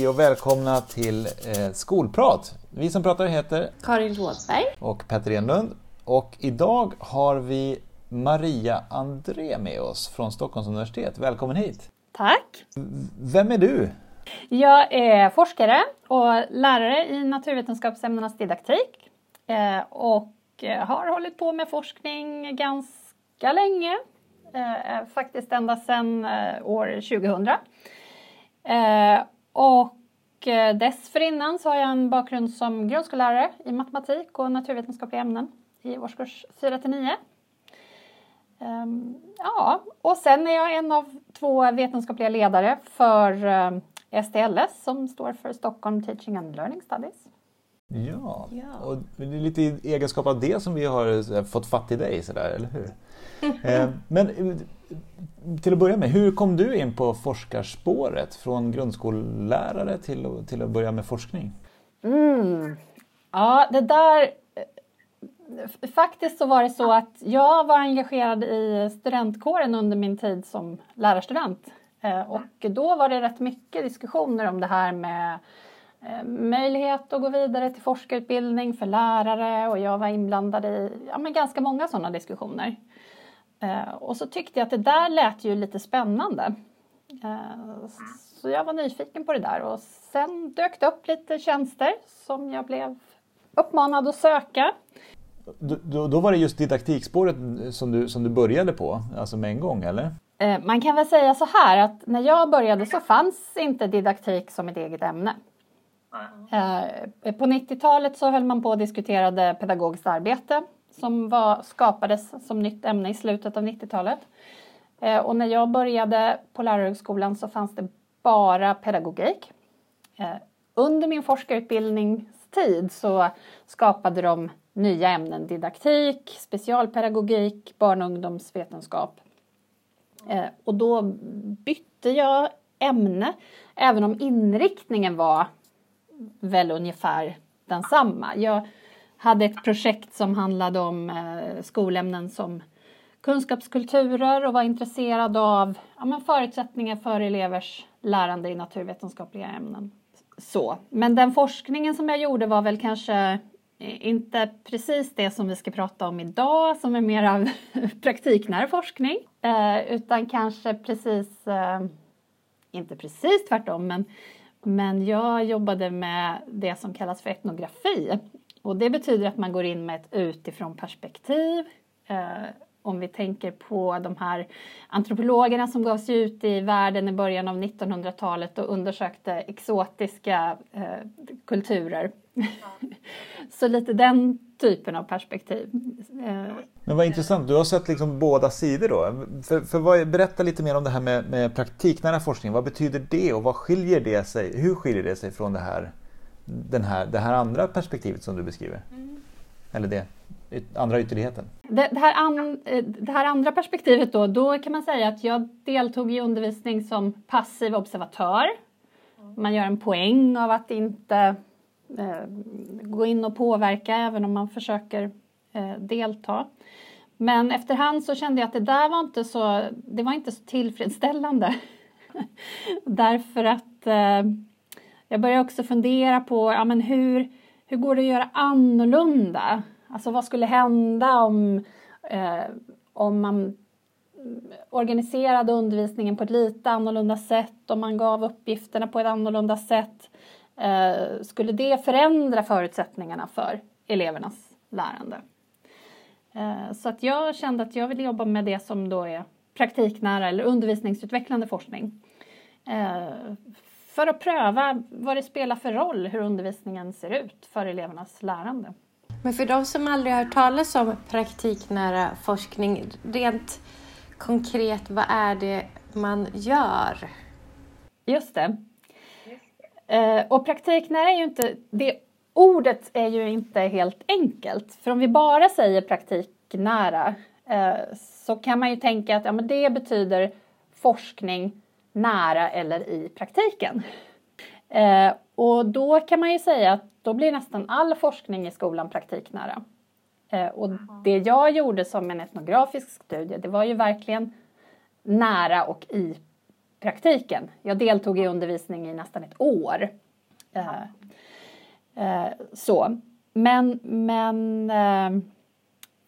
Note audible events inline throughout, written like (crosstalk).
Hej och välkomna till eh, Skolprat. Vi som pratar heter Karin Rådberg och Petter Enlund. Och idag har vi Maria André med oss från Stockholms universitet. Välkommen hit! Tack! Vem är du? Jag är forskare och lärare i naturvetenskapsämnenas didaktik eh, och har hållit på med forskning ganska länge, eh, faktiskt ända sedan eh, år 2000. Och dessförinnan så har jag en bakgrund som grundskollärare i matematik och naturvetenskapliga ämnen i årskurs 4 till 9. Ja, och sen är jag en av två vetenskapliga ledare för STLS som står för Stockholm Teaching and Learning Studies. Ja, ja. och det är lite i egenskap av det som vi har fått fatt i dig, sådär, eller hur? (laughs) Eh, men eh, till att börja med, hur kom du in på forskarspåret från grundskollärare till, till att börja med forskning? Mm. Ja, det där... Eh, faktiskt så var det så att jag var engagerad i studentkåren under min tid som lärarstudent. Eh, och då var det rätt mycket diskussioner om det här med eh, möjlighet att gå vidare till forskarutbildning för lärare och jag var inblandad i ja, men ganska många sådana diskussioner. Eh, och så tyckte jag att det där lät ju lite spännande. Eh, så jag var nyfiken på det där och sen dök det upp lite tjänster som jag blev uppmanad att söka. Då, då var det just didaktikspåret som du, som du började på, alltså med en gång eller? Eh, man kan väl säga så här att när jag började så fanns inte didaktik som ett eget ämne. På 90-talet så höll man på och diskuterade pedagogiskt arbete som var, skapades som nytt ämne i slutet av 90-talet. Eh, och när jag började på lärarhögskolan så fanns det bara pedagogik. Eh, under min forskarutbildningstid så skapade de nya ämnen didaktik, specialpedagogik, barn och ungdomsvetenskap. Eh, och då bytte jag ämne, även om inriktningen var väl ungefär densamma. Jag hade ett projekt som handlade om eh, skolämnen som kunskapskulturer och var intresserad av ja, men förutsättningar för elevers lärande i naturvetenskapliga ämnen. Så. Men den forskningen som jag gjorde var väl kanske eh, inte precis det som vi ska prata om idag som är mer av (laughs) praktiknära forskning eh, utan kanske precis, inte precis tvärtom men, men jag jobbade med det som kallas för etnografi och det betyder att man går in med ett utifrån perspektiv. Eh, om vi tänker på de här antropologerna som gav sig ut i världen i början av 1900-talet och undersökte exotiska eh, kulturer. (laughs) Så lite den typen av perspektiv. Eh, Men vad intressant, du har sett liksom båda sidor då. För, för vad, berätta lite mer om det här med, med praktiknära forskning. Vad betyder det och vad skiljer det sig? Hur skiljer det sig från det här den här, det här andra perspektivet som du beskriver? Mm. Eller det andra ytterligheten? Det, det, här an, eh, det här andra perspektivet då, då kan man säga att jag deltog i undervisning som passiv observatör. Man gör en poäng av att inte eh, gå in och påverka även om man försöker eh, delta. Men efterhand så kände jag att det där var inte så, det var inte så tillfredsställande. (laughs) Därför att eh, jag börjar också fundera på ja, men hur, hur går det att göra annorlunda? Alltså vad skulle hända om, eh, om man organiserade undervisningen på ett lite annorlunda sätt, om man gav uppgifterna på ett annorlunda sätt. Eh, skulle det förändra förutsättningarna för elevernas lärande? Eh, så att jag kände att jag vill jobba med det som då är praktiknära eller undervisningsutvecklande forskning. Eh, för att pröva vad det spelar för roll hur undervisningen ser ut för elevernas lärande. Men för de som aldrig har hört talas om praktiknära forskning, rent konkret, vad är det man gör? Just det. Eh, och praktiknära är ju inte, det ordet är ju inte helt enkelt. För om vi bara säger praktiknära eh, så kan man ju tänka att ja, men det betyder forskning nära eller i praktiken. Eh, och då kan man ju säga att då blir nästan all forskning i skolan praktiknära. Eh, och det jag gjorde som en etnografisk studie, det var ju verkligen nära och i praktiken. Jag deltog i undervisning i nästan ett år. Eh, eh, så. Men, men eh,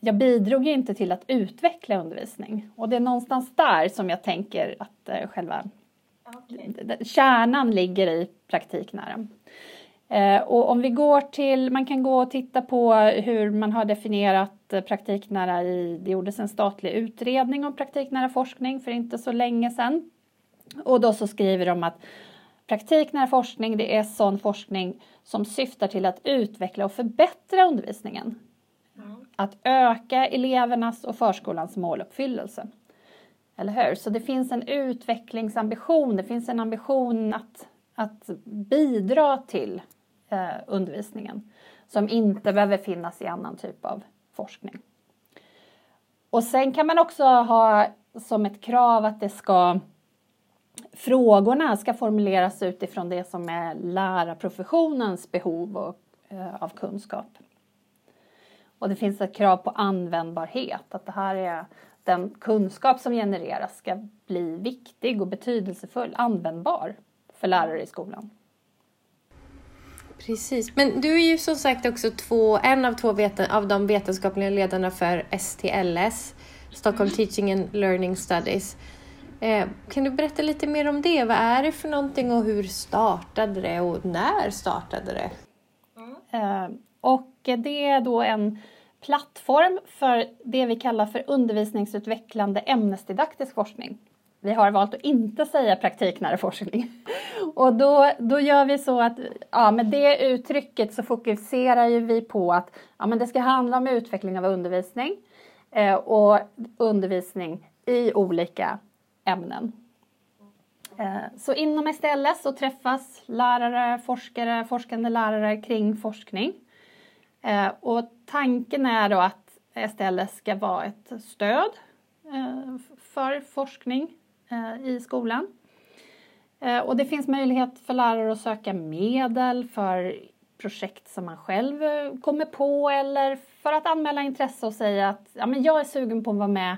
jag bidrog ju inte till att utveckla undervisning. Och det är någonstans där som jag tänker att eh, själva okay. kärnan ligger i praktiknära. Eh, och om vi går till, man kan gå och titta på hur man har definierat eh, praktiknära i, det gjordes en statlig utredning om praktiknära forskning för inte så länge sedan. Och då så skriver de att praktiknära forskning det är sån forskning som syftar till att utveckla och förbättra undervisningen. Mm. Att öka elevernas och förskolans måluppfyllelse. Eller hur? Så det finns en utvecklingsambition, det finns en ambition att, att bidra till eh, undervisningen som inte behöver finnas i annan typ av forskning. Och sen kan man också ha som ett krav att det ska frågorna ska formuleras utifrån det som är lärarprofessionens behov och, eh, av kunskap. Och det finns ett krav på användbarhet, att det här är den kunskap som genereras ska bli viktig och betydelsefull, användbar för lärare i skolan. Precis, men du är ju som sagt också två, en av två veten, av de vetenskapliga ledarna för STLS, Stockholm Teaching and Learning Studies. Eh, kan du berätta lite mer om det? Vad är det för någonting och hur startade det och när startade det? Mm. Eh, och det är då en plattform för det vi kallar för undervisningsutvecklande ämnesdidaktisk forskning. Vi har valt att inte säga praktiknära forskning. (laughs) Och då, då gör vi så att ja, med det uttrycket så fokuserar ju vi på att ja, men det ska handla om utveckling av undervisning eh, och undervisning i olika ämnen. Eh, så inom STLS så träffas lärare, forskare, forskande lärare kring forskning. Eh, och tanken är då att STLS ska vara ett stöd eh, för forskning eh, i skolan. Eh, och det finns möjlighet för lärare att söka medel för projekt som man själv eh, kommer på eller för att anmäla intresse och säga att ja, men jag är sugen på att vara med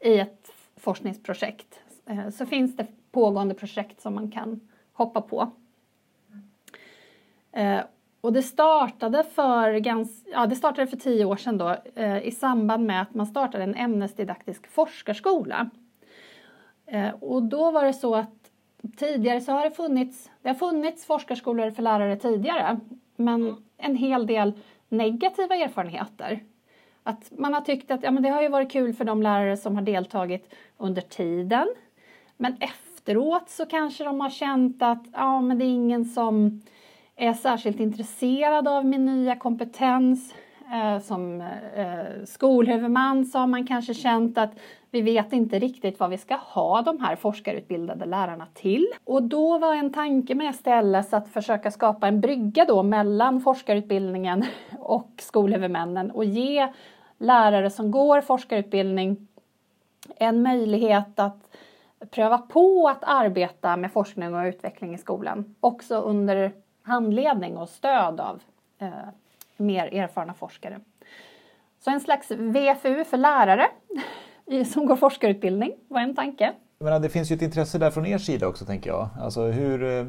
i ett forskningsprojekt eh, så finns det pågående projekt som man kan hoppa på. Eh, och det startade för, gans, ja, det startade för tio år sedan då, eh, i samband med att man startade en ämnesdidaktisk forskarskola. Och då var det så att tidigare så har det funnits, det har funnits forskarskolor för lärare tidigare, men en hel del negativa erfarenheter att man har tyckt att ja, men det har ju varit kul för de lärare som har deltagit under tiden. Men efteråt så kanske de har känt att ja, men det är ingen som är särskilt intresserad av min nya kompetens. Eh, som eh, skolhuvudman så har man kanske känt att vi vet inte riktigt vad vi ska ha de här forskarutbildade lärarna till. Och då var en tanke med STLS att försöka skapa en brygga då mellan forskarutbildningen (laughs) och skolhuvudmännen och ge lärare som går forskarutbildning en möjlighet att pröva på att arbeta med forskning och utveckling i skolan. Också under handledning och stöd av eh, mer erfarna forskare. Så en slags VFU för lärare som går forskarutbildning var en tanke. menar, det finns ju ett intresse där från er sida också tänker jag. Alltså hur, eh,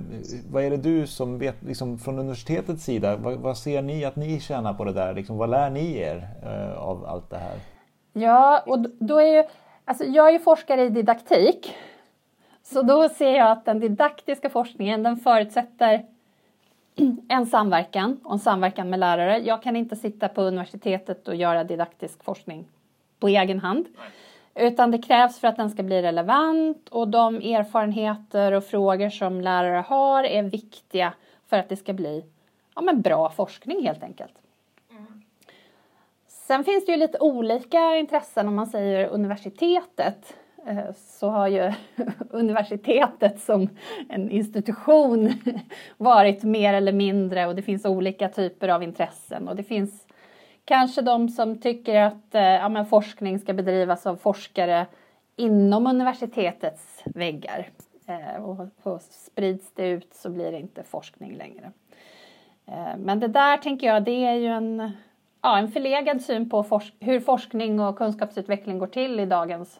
vad är det du som vet, liksom, från universitetets sida, vad, vad, ser ni att ni tjänar på det där? Liksom, vad lär ni er uh, av allt det här? Ja, och då är ju, alltså jag är ju forskare i didaktik. Så då ser jag att den didaktiska forskningen den förutsätter (clears throat) en samverkan och en samverkan med lärare. Jag kan inte sitta på universitetet och göra didaktisk forskning på egen hand. Utan det krävs för att den ska bli relevant och de erfarenheter och frågor som lärare har är viktiga för att det ska bli ja, men bra forskning helt enkelt. Mm. Sen finns det ju lite olika intressen om man säger universitetet Eh, så har ju (laughs) universitetet som en institution (laughs) varit mer eller mindre och det finns olika typer av intressen och det finns Kanske de som tycker att eh, ja, men forskning ska bedrivas av forskare inom universitetets väggar. Eh, och, och sprids det ut så blir det inte forskning längre. Men det där tänker jag, det är ju en, ja, en förlegad syn på forsk hur forskning och kunskapsutveckling går till i dagens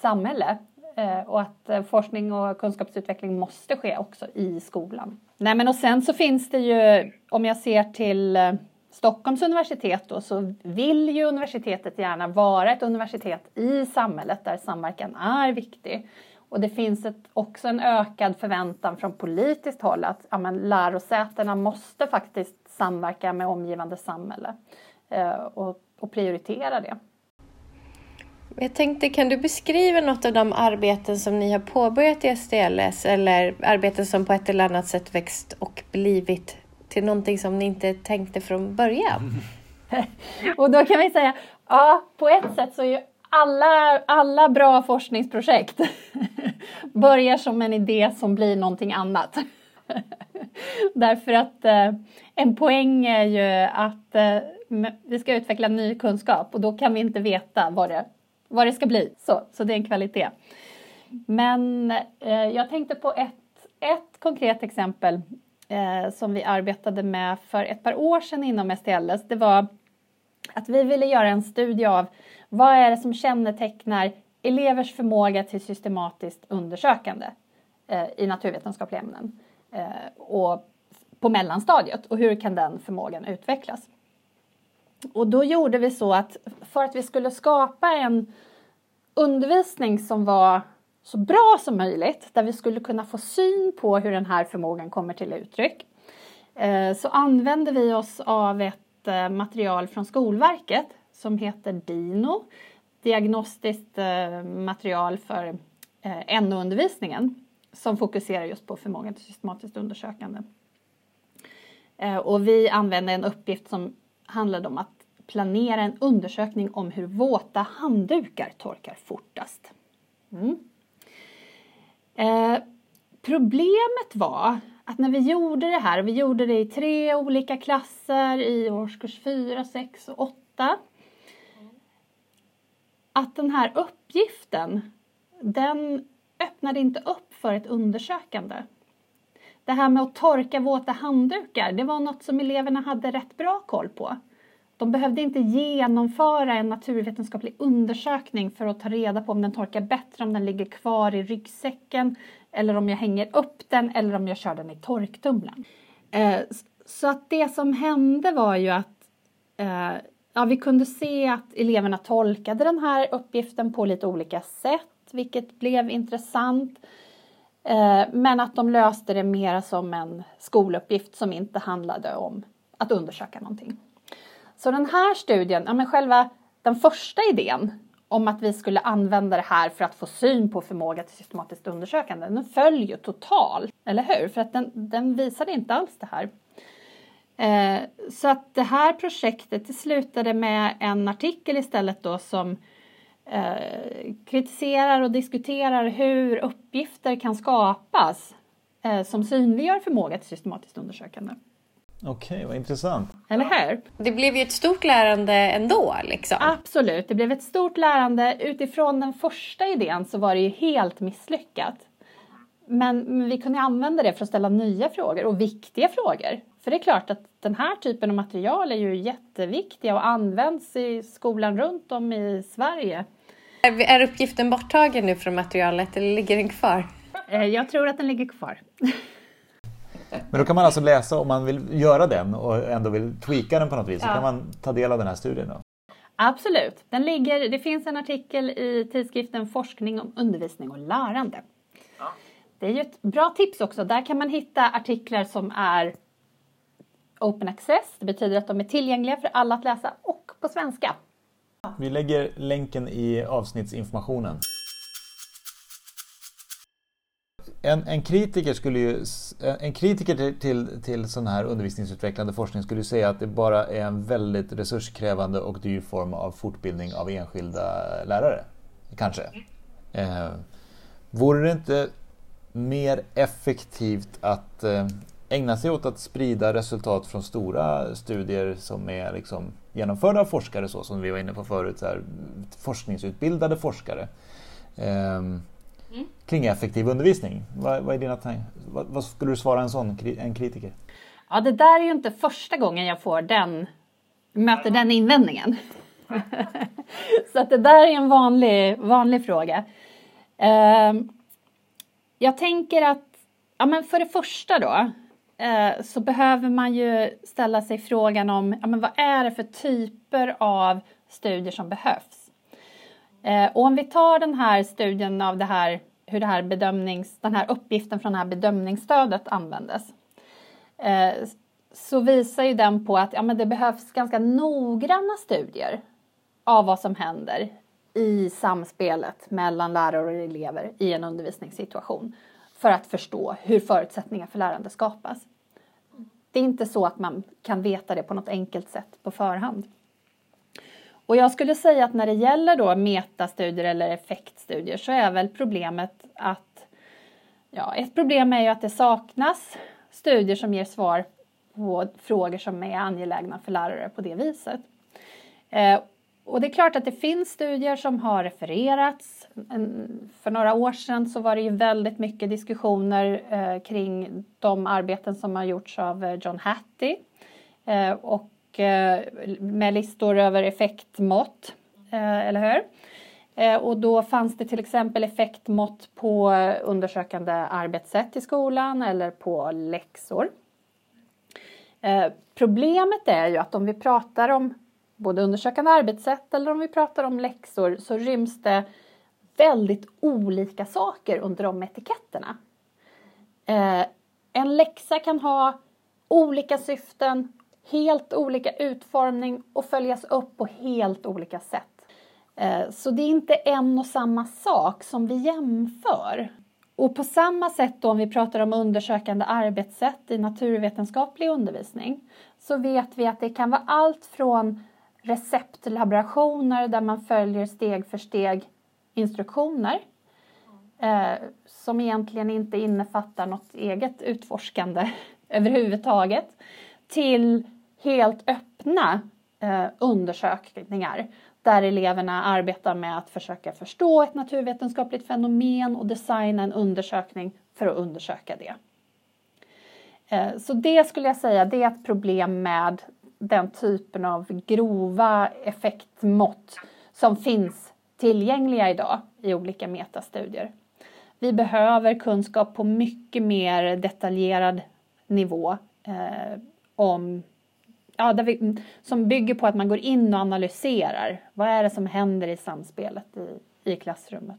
samhälle. Eh, och att eh, forskning och kunskapsutveckling måste ske också i skolan. Nej, men och sen så finns det ju, om jag ser till eh, Stockholms universitet då, så vill ju universitetet gärna vara ett universitet i samhället där samverkan är viktig. Och det finns ett, också en ökad förväntan från politiskt håll att ja, men, lärosätena måste faktiskt samverka med omgivande samhälle eh, och, och prioritera det. Jag tänkte, kan du beskriva något av de arbeten som ni har påbörjat i STLS eller arbeten som på ett eller annat sätt växt och blivit till någonting som ni inte tänkte från början? (laughs) och då kan vi säga, ja, på ett sätt så är ju alla, alla bra forskningsprojekt (laughs) börjar som en idé som blir någonting annat. (laughs) Därför att eh, en poäng är ju att eh, vi ska utveckla ny kunskap och då kan vi inte veta vad det, vad det ska bli. Så, så det är en kvalitet. Men eh, jag tänkte på ett, ett konkret exempel eh, som vi arbetade med för ett par år sedan inom STLS. Det var att vi ville göra en studie av vad är det som kännetecknar elevers förmåga till systematiskt undersökande eh, i naturvetenskapliga ämnen eh, och på mellanstadiet och hur kan den förmågan utvecklas? Och då gjorde vi så att för att vi skulle skapa en undervisning som var så bra som möjligt, där vi skulle kunna få syn på hur den här förmågan kommer till uttryck, eh, så använde vi oss av ett eh, material från Skolverket som heter DINO, diagnostiskt eh, material för NO-undervisningen som fokuserar just på förmågan till systematiskt undersökande. Och vi använde en uppgift som handlade om att planera en undersökning om hur våta handdukar torkar fortast. Mm. Eh, problemet var att när vi gjorde det här, vi gjorde det i tre olika klasser i årskurs 4, 6 och 8. Att den här uppgiften, den öppnade inte upp för ett undersökande. Det här med att torka våta handdukar, det var något som eleverna hade rätt bra koll på. De behövde inte genomföra en naturvetenskaplig undersökning för att ta reda på om den torkar bättre om den ligger kvar i ryggsäcken eller om jag hänger upp den eller om jag kör den i torktumlaren. Eh, så att det som hände var ju att eh, ja, vi kunde se att eleverna tolkade den här uppgiften på lite olika sätt, vilket blev intressant. Eh, men att de löste det mer som en skoluppgift som inte handlade om att undersöka någonting. Så den här studien, ja men själva den första idén om att vi skulle använda det här för att få syn på förmåga till systematiskt undersökande, den föll ju totalt, eller hur? För att den, den visade inte alls det här. Eh, så att det här projektet det slutade med en artikel istället då som eh, kritiserar och diskuterar hur uppgifter kan skapas eh, som synliggör förmåga till systematiskt undersökande. Okej, okay, vad intressant. Eller hur? Det blev ju ett stort lärande ändå. Liksom. Absolut, det blev ett stort lärande. Utifrån den första idén så var det ju helt misslyckat. Men, men vi kunde använda det för att ställa nya frågor och viktiga frågor. För det är klart att den här typen av material är ju jätteviktiga och används i skolan runt om i Sverige. Är uppgiften borttagen nu från materialet eller ligger den kvar? Eh, jag tror att den ligger kvar. Men då kan man alltså läsa om man vill göra den och ändå vill tweaka den på något vis. Ja. Så kan man ta del av den här studien då. Absolut. Den ligger, det finns en artikel i tidskriften Forskning om undervisning och lärande. Ja. Det är ju ett bra tips också. Där kan man hitta artiklar som är open access. Det betyder att de är tillgängliga för alla att läsa och på svenska. Vi lägger länken i avsnittsinformationen. En, en, kritiker skulle ju, eh, en kritiker till, till, till sån här undervisningsutvecklande forskning skulle säga att det bara är en väldigt resurskrävande och dyr form av fortbildning av enskilda lärare. Kanske. Eh, vore det inte mer effektivt att eh, ägna sig åt att sprida resultat från stora studier som är liksom genomförda av forskare så som vi var inne på förut, så här, forskningsutbildade forskare. Eh, mm. kring effektiv undervisning. Vad, vad är dina vad, vad, skulle du svara en sån en kritiker? Ja, det där är ju inte första gången jag får den, möter den invändningen. (laughs) så att det där är en vanlig, vanlig fråga. Eh, jag tänker att, ja men för det första då, eh, så behöver man ju ställa sig frågan om, ja men vad är det för typer av studier som behövs? Eh, och om vi tar den här studien av det här, hur det här bedömnings, den här uppgiften från det här bedömningsstödet användes. Eh, så visar ju den på att ja, men det behövs ganska noggranna studier av vad som händer i samspelet mellan lärare och elever i en undervisningssituation för att förstå hur förutsättningar för lärande skapas. Det är inte så att man kan veta det på något enkelt sätt på förhand. Och jag skulle säga att när det gäller då metastudier eller effektstudier så är väl problemet att ja, ett problem är ju att det saknas studier som ger svar på frågor som är angelägna för lärare på det viset. Eh, och det är klart att det finns studier som har refererats. För några år sedan så var det ju väldigt mycket diskussioner eh, kring de arbeten som har gjorts av eh, John Hattie eh, och med listor över effektmått, eller hur? Och då fanns det till exempel effektmått på undersökande arbetssätt i skolan eller på läxor. Problemet är ju att om vi pratar om både undersökande arbetssätt eller om vi pratar om läxor så ryms det väldigt olika saker under de etiketterna. Eh, en läxa kan ha olika syften, helt olika utformning och följas upp på helt olika sätt. Eh, så det är inte en och samma sak som vi jämför. Och på samma sätt då om vi pratar om undersökande arbetssätt i naturvetenskaplig undervisning så vet vi att det kan vara allt från receptlaborationer där man följer steg för steg instruktioner eh, som egentligen inte innefattar något eget utforskande (laughs) överhuvudtaget till helt öppna eh, undersökningar där eleverna arbetar med att försöka förstå ett naturvetenskapligt fenomen och designa en undersökning för att undersöka det. Eh, så det skulle jag säga, det är ett problem med den typen av grova effektmått som finns tillgängliga idag i olika metastudier. Vi behöver kunskap på mycket mer detaljerad nivå eh, om, ja, vi, som bygger på att man går in och analyserar. Vad är det som händer i samspelet i, i klassrummet?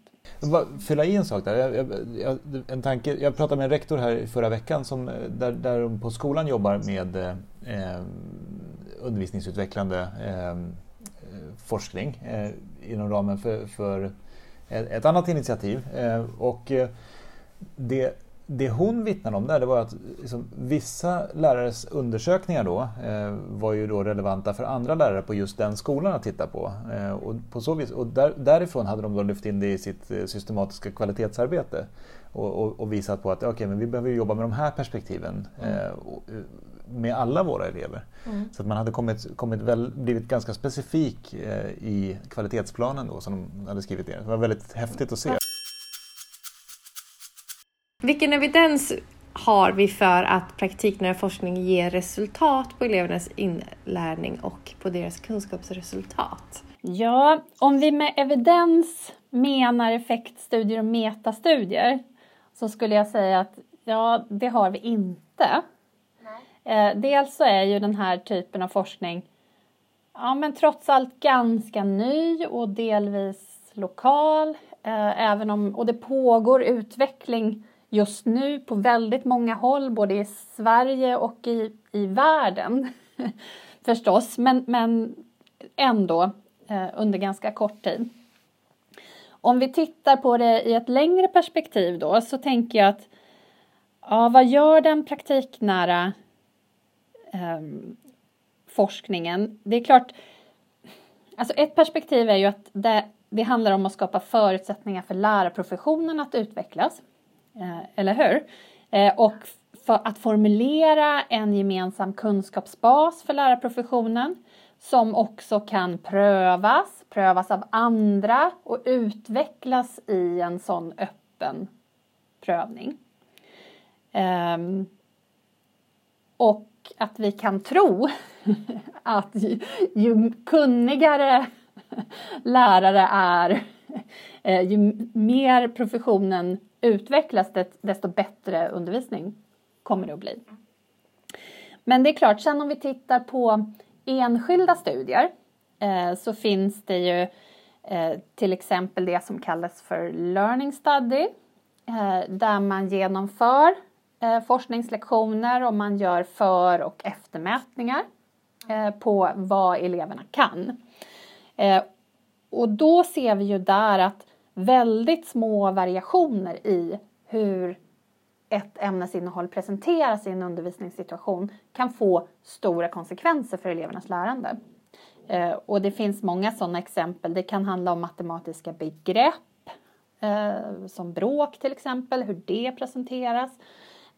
Fylla i en sak där. Jag, jag, en tanke, jag pratade med en rektor här förra veckan som, eh, där, där de på skolan jobbar med eh, eh undervisningsutvecklande eh, forskning eh, inom ramen för, för ett, annat initiativ. Eh, och eh, det, det hon vittnade om där det var att liksom, vissa lärares undersökningar då eh, var ju då relevanta för andra lärare på just den skolan att titta på. Eh, och, på så vis, och där, därifrån hade de då lyft in det i sitt eh, systematiska kvalitetsarbete och, och, och visat på att okay, men vi behöver jobba med de här perspektiven. Mm. Och, med alla våra elever. Mm. Så att man hade kommit, kommit väl, blivit ganska specifik eh, i kvalitetsplanen då som de hade skrivit ner. Det var väldigt häftigt att se. Vilken evidens har vi för att praktiknära forskning ger resultat på elevernas inlärning och på deras kunskapsresultat? Ja, om vi med evidens menar effektstudier och metastudier så skulle jag säga att ja, det har vi inte. Eh, dels så är ju den här typen av forskning ja, men trots allt ganska ny och delvis lokal. Eh, även om, och det pågår utveckling just nu på väldigt många håll, både i Sverige och i, i världen (laughs) förstås, men, men ändå eh, under ganska kort tid. Om vi tittar på det i ett längre perspektiv då så tänker jag att ja, vad gör den praktiknära eh, forskningen. Det är klart, alltså ett perspektiv är ju att det, det handlar om att skapa förutsättningar för lärarprofessionen att utvecklas. Eh, eller hur? Eh, och för att formulera en gemensam kunskapsbas för lärarprofessionen som också kan prövas, prövas av andra och utvecklas i en sån öppen prövning. Um, och att vi kan tro (laughs) att ju, ju kunnigare lärare är eh, ju mer professionen utvecklas desto bättre undervisning kommer det att bli. Men det är klart, sen om vi tittar på enskilda studier eh, så finns det ju eh, till exempel det som kallas för learning study där man genomför Eh, forskningslektioner och man gör för och eftermätningar eh, på vad eleverna kan. Eh, och då ser vi ju där att väldigt små variationer i hur ett ämnesinnehåll presenteras i en undervisningssituation kan få stora konsekvenser för elevernas lärande. Och det finns många sådana exempel. Det kan handla om matematiska begrepp som bråk till exempel, hur det presenteras.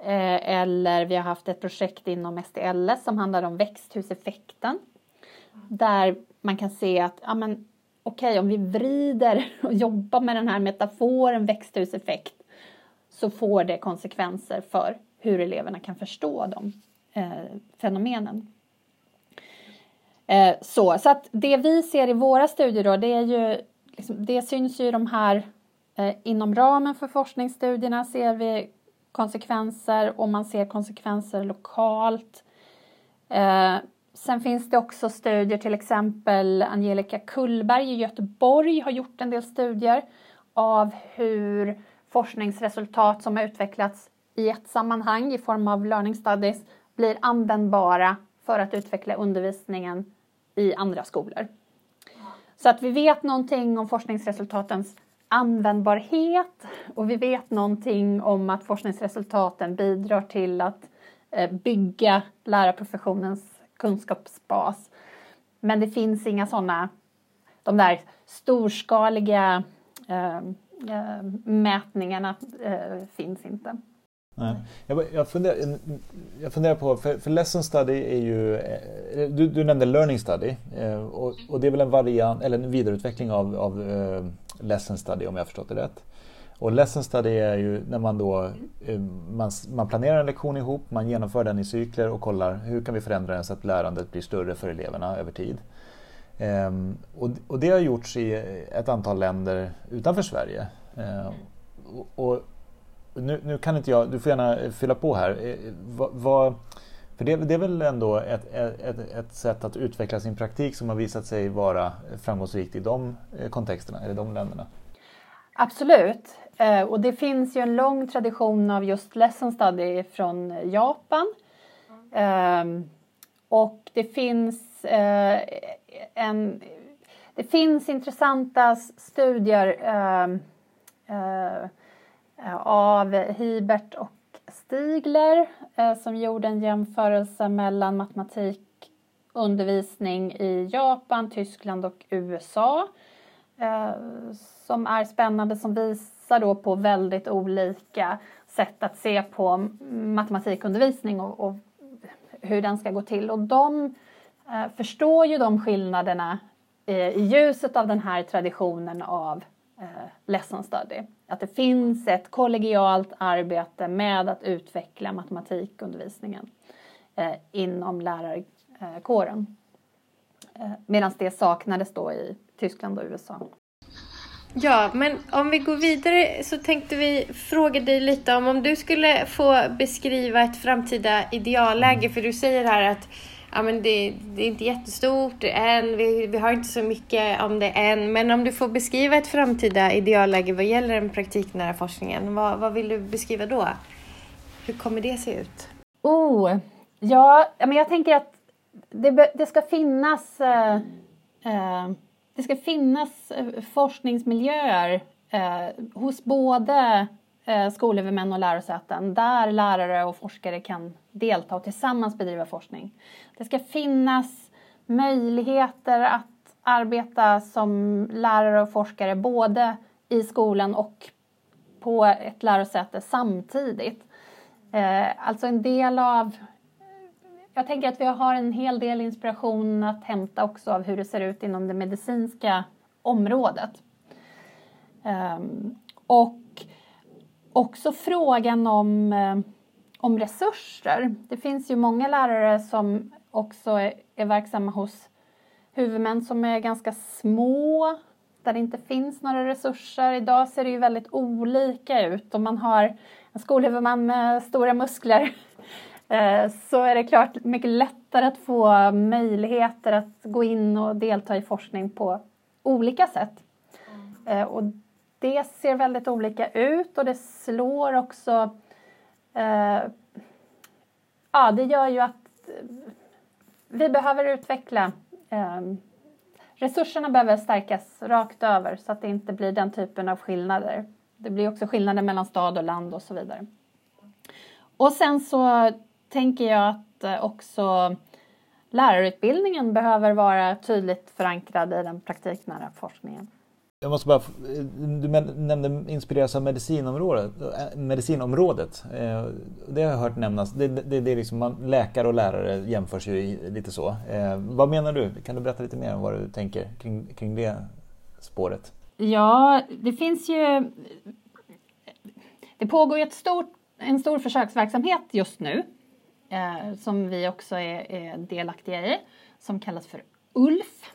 Eh, eller vi har haft ett projekt inom STLS som handlar om växthuseffekten. Där man kan se att ja, men, okej, okay, om vi vrider (laughs) och jobbar med den här metaforen växthuseffekt så får det konsekvenser för hur eleverna kan förstå de eh, fenomenen. Eh, så, så att det vi ser i våra studier då, det är ju, liksom, det syns ju de här eh, inom ramen för forskningsstudierna ser vi konsekvenser och man ser konsekvenser lokalt. Eh, sen finns det också studier, till exempel Angelica Kullberg i Göteborg har gjort en del studier av hur forskningsresultat som har utvecklats i ett sammanhang i form av learning studies blir användbara för att utveckla undervisningen i andra skolor. Så att vi vet någonting om forskningsresultatens användbarhet och vi vet någonting om att forskningsresultaten bidrar till att eh, bygga lärarprofessionens kunskapsbas. Men det finns inga sådana, de där storskaliga eh, eh, mätningarna eh, finns inte. Nej. Jag, jag, funderar, jag funderar på, för, för lesson study är ju, eh, du, du nämnde learning study och, och, det är väl en variant, eller en vidareutveckling av, av lesson study om jag har förstått det rätt. Och lesson study är ju när man då eh, man, man planerar en lektion ihop, man genomför den i cykler och kollar hur kan vi förändra den så att lärandet blir större för eleverna över tid. Um, och, och, det har gjorts i ett antal länder utanför Sverige. Uh, och, nu, nu, kan inte jag, du får gärna fylla på här. Eh, eh, vad, vad, för det, det, är väl ändå ett, ett, ett, sätt att utveckla sin praktik som har visat sig vara framgångsrikt i de eh, kontexterna, eller de länderna? Absolut. Eh, och det finns ju en lång tradition av just lesson study från Japan. Mm. Och det finns eh, en det finns intressanta studier ehm, Eh, av Hibert och Stigler eh, som gjorde en jämförelse mellan matematikundervisning i Japan, Tyskland och USA eh, som är spännande som visar då på väldigt olika sätt att se på matematikundervisning och, och hur den ska gå till. Och de eh, förstår ju de skillnaderna eh, i ljuset av den här traditionen av lesson study. Att det finns ett kollegialt arbete med att utveckla matematikundervisningen eh, inom lärarkåren. Eh, Medan det saknades då i Tyskland och USA. Ja, men om vi går vidare så tänkte vi fråga dig lite om om du skulle få beskriva ett framtida idealläge, för du säger här att ja, men det, det, är inte jättestort än, vi, vi har inte så mycket om det än. Men om du får beskriva ett framtida idealläge vad gäller den praktiknära forskningen, vad, vad vill du beskriva då? Hur kommer det se ut? Oh, ja, men jag tänker att det, det ska finnas eh, eh, det ska finnas eh, forskningsmiljöer eh, hos både eh, skolhuvudmän och lärosäten där lärare och forskare kan delta och tillsammans bedriva forskning. Det ska finnas möjligheter att arbeta som lärare och forskare både i skolan och på ett lärosäte samtidigt. Eh, alltså en del av... Jag tänker att vi har en hel del inspiration att hämta också av hur det ser ut inom det medicinska området. Ehm, och också frågan om, eh, om resurser. Det finns ju många lärare som också är, är verksamma hos huvudmän som är ganska små där det inte finns några resurser. Idag ser det ju väldigt olika ut. Om man har en skolhuvudman med stora muskler (laughs) eh, så är det klart mycket lättare att få möjligheter att gå in och delta i forskning på olika sätt. Mm. Och det ser väldigt olika ut och det slår också... Ja, det gör ju att vi behöver utveckla ehm, Resurserna behöver stärkas rakt över så att det inte blir den typen av skillnader. Det blir också skillnader mellan stad och land och så vidare. Och sen så tänker jag att eh, också lärarutbildningen behöver vara tydligt förankrad i den praktiknära forskningen. Jag måste bara, du nämnde inspireras av medicinområdet. Eh, medicinområdet. Eh, det har jag hört nämnas. Det, det, det är liksom man, läkare och lärare jämförs ju lite så. Eh, vad menar du? Kan du berätta lite mer om vad du tänker kring, kring det spåret? Ja, det finns ju... Det pågår ju ett stort, en stor försöksverksamhet just nu som vi också är, är delaktiga i som kallas för ULF.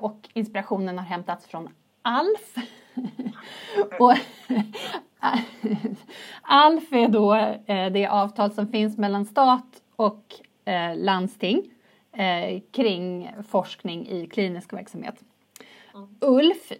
Och inspirationen har hämtats från ALF. och ALF är då eh, det avtal som finns mellan stat och eh, landsting eh, kring forskning i klinisk verksamhet. ULF,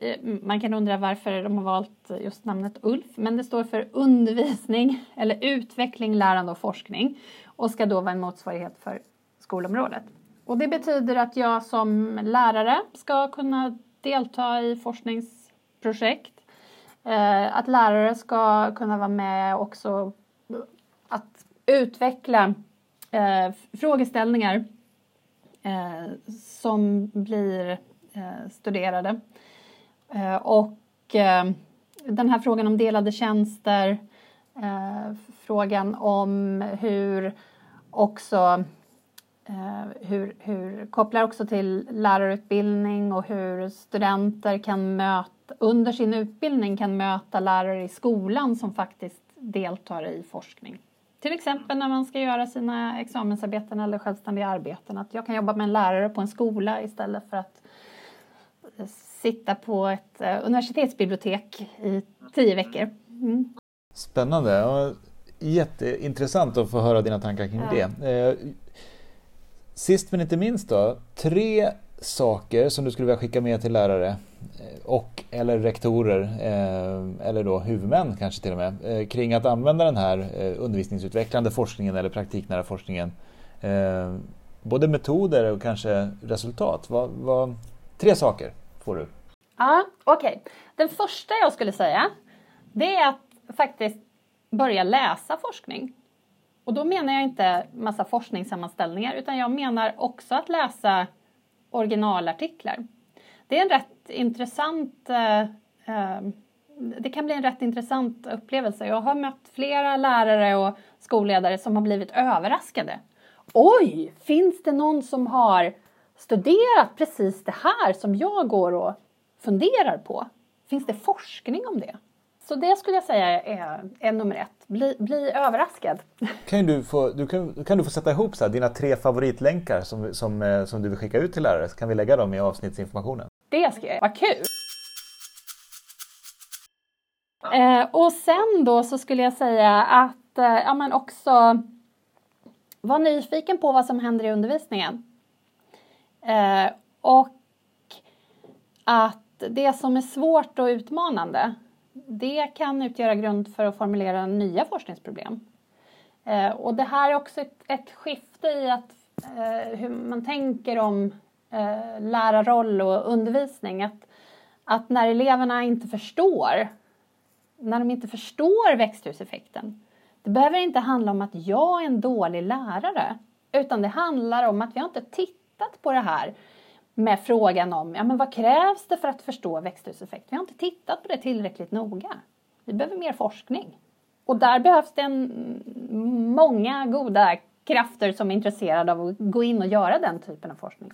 man kan undra varför de har valt just namnet ULF, men det står för undervisning eller utveckling, lärande och forskning och ska då vara en motsvarighet för skolområdet. Och det betyder att jag som lärare ska kunna delta i forskningsprojekt. Eh, att lärare ska kunna vara med också att utveckla eh, frågeställningar eh, som blir eh, studerade. Eh, och eh, den här frågan om delade tjänster, frågan om hur också hur, hur, kopplar också till lärarutbildning och hur studenter kan möta, under sin utbildning kan möta lärare i skolan som faktiskt deltar i forskning. Till exempel när man ska göra sina examensarbeten eller självständiga arbeten. Att jag kan jobba med en lärare på en skola istället för att sitta på ett eh, universitetsbibliotek i tio veckor. Mm. Spännande. Jätteintressant att få höra dina tankar kring ja. det. Sist men inte minst då, tre saker som du skulle vilja skicka med till lärare eh, och eller rektorer eh, eller då huvudmän kanske till och med eh, kring att använda den här undervisningsutvecklande forskningen eller praktiknära forskningen. Både metoder och kanske resultat. Vad, vad, tre saker får du. Ja, Okej, okay. den första jag skulle säga det är att faktiskt börja läsa forskning. Och då menar jag inte massa forskningssammanställningar utan jag menar också att läsa originalartiklar. Det är en rätt intressant eh, eh, det kan bli en rätt intressant upplevelse. Jag har mött flera lärare och skolledare som har blivit överraskade. Oj, finns det någon som har studerat precis det här som jag går och funderar på? Finns det forskning om det? Så det skulle jag säga är, är nummer ett. Bli, bli överraskad. Kan du, få, du kan, kan du få sätta ihop så här, dina tre favoritlänkar som, som, eh, som du vill skicka ut till lärare? Så kan vi lägga dem i avsnittsinformationen. Det ska jag Vad kul! Eh, och sen då så skulle jag säga att eh, ja, men också var nyfiken på vad som händer i undervisningen. Eh, och att det som är svårt och utmanande det kan utgöra grund för att formulera nya forskningsproblem. Eh, och det här är också ett, ett skifte i att, eh, hur man tänker om eh, lärarroll och undervisning. Att, att när eleverna inte förstår, när de inte förstår växthuseffekten, det behöver inte handla om att jag är en dålig lärare, utan det handlar om att vi har inte tittat på det här med frågan om ja, men vad krävs det för att förstå växthuseffekt. Vi har inte tittat på det tillräckligt noga. Vi behöver mer forskning. Och där behövs det en, mm, många goda krafter som är intresserade av att gå in och göra den typen av forskning.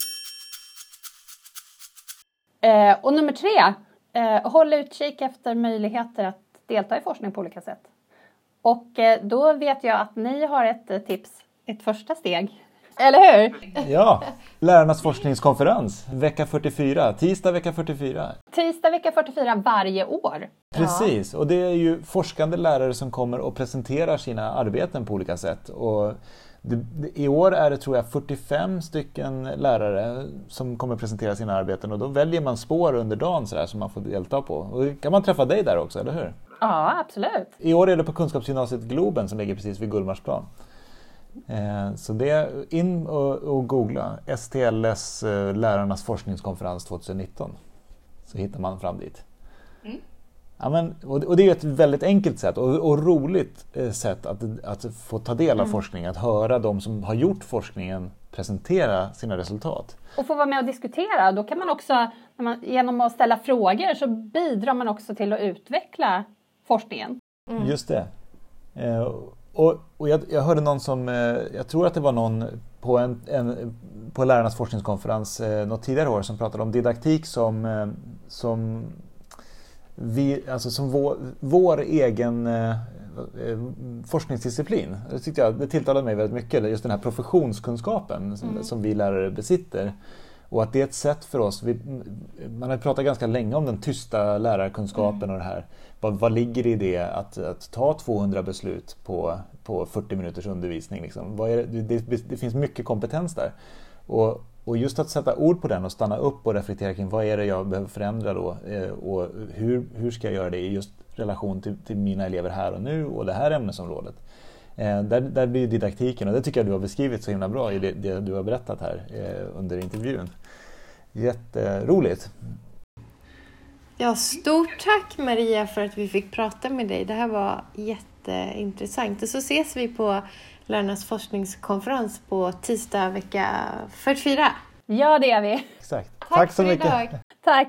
Eh, och nummer tre, eh, håll utkik efter möjligheter att delta i forskning på olika sätt. Och eh, då vet jag att ni har ett eh, tips, ett första steg eller hur? Ja, Lärarnas forskningskonferens, vecka 44, tisdag vecka 44. Tisdag vecka 44 varje år. Precis, och det är ju forskande lärare som kommer och presenterar sina arbeten på olika sätt. Och I år är det tror jag 45 stycken lärare som kommer presentera sina arbeten och då väljer man spår under dagen så där, som man får delta på. Och kan man träffa dig där också, eller hur? Ja, absolut. I år är det på Kunskapsgymnasiet Globen som ligger precis vid Gullmarsplan. Eh, så det är in och, och googla STLS eh, Lärarnas forskningskonferens 2019 så hittar man fram dit. Mm. Ja, men, och det är ett väldigt enkelt sätt och, och roligt eh, sätt att, att få ta del av mm. forskning, att höra de som har gjort forskningen presentera sina resultat. Och få vara med och diskutera. Då kan man också, man, genom att ställa frågor så bidrar man också till att utveckla forskningen. Mm. Just det. Och, och jag, jag, hörde någon som, eh, jag tror att det var någon på, en, en, på lärarnas forskningskonferens eh, något tidigare år som pratade om didaktik som, eh, som, vi, alltså som vår, vår egen forskningsdisciplin. Det, tyckte jag, det tilltalade mig väldigt mycket, just den här professionskunskapen mm. som vi lärare besitter. Och att det är ett sätt för oss, vi, man har pratat ganska länge om den tysta lärarkunskapen mm. och det här. Vad, vad ligger i det att, att, ta 200 beslut på, på 40 minuters undervisning? Liksom? Det, det, det, finns mycket kompetens där. Och, och just att sätta ord på den och stanna upp och reflektera kring vad är det jag behöver förändra då eh, och hur, hur ska jag göra det i just relation till, till mina elever här och nu och det här ämnesområdet. Eh, där, där blir didaktiken och det tycker jag du har beskrivit så himla bra i det, det du har berättat här eh, under intervjun. Jätteroligt! Ja, stort tack Maria för att vi fick prata med dig. Det här var jätteintressant. Och så ses vi på Lärarnas forskningskonferens på tisdag vecka 44. Ja, det gör vi. Exakt. Tack, tack så mycket. Idag. Tack.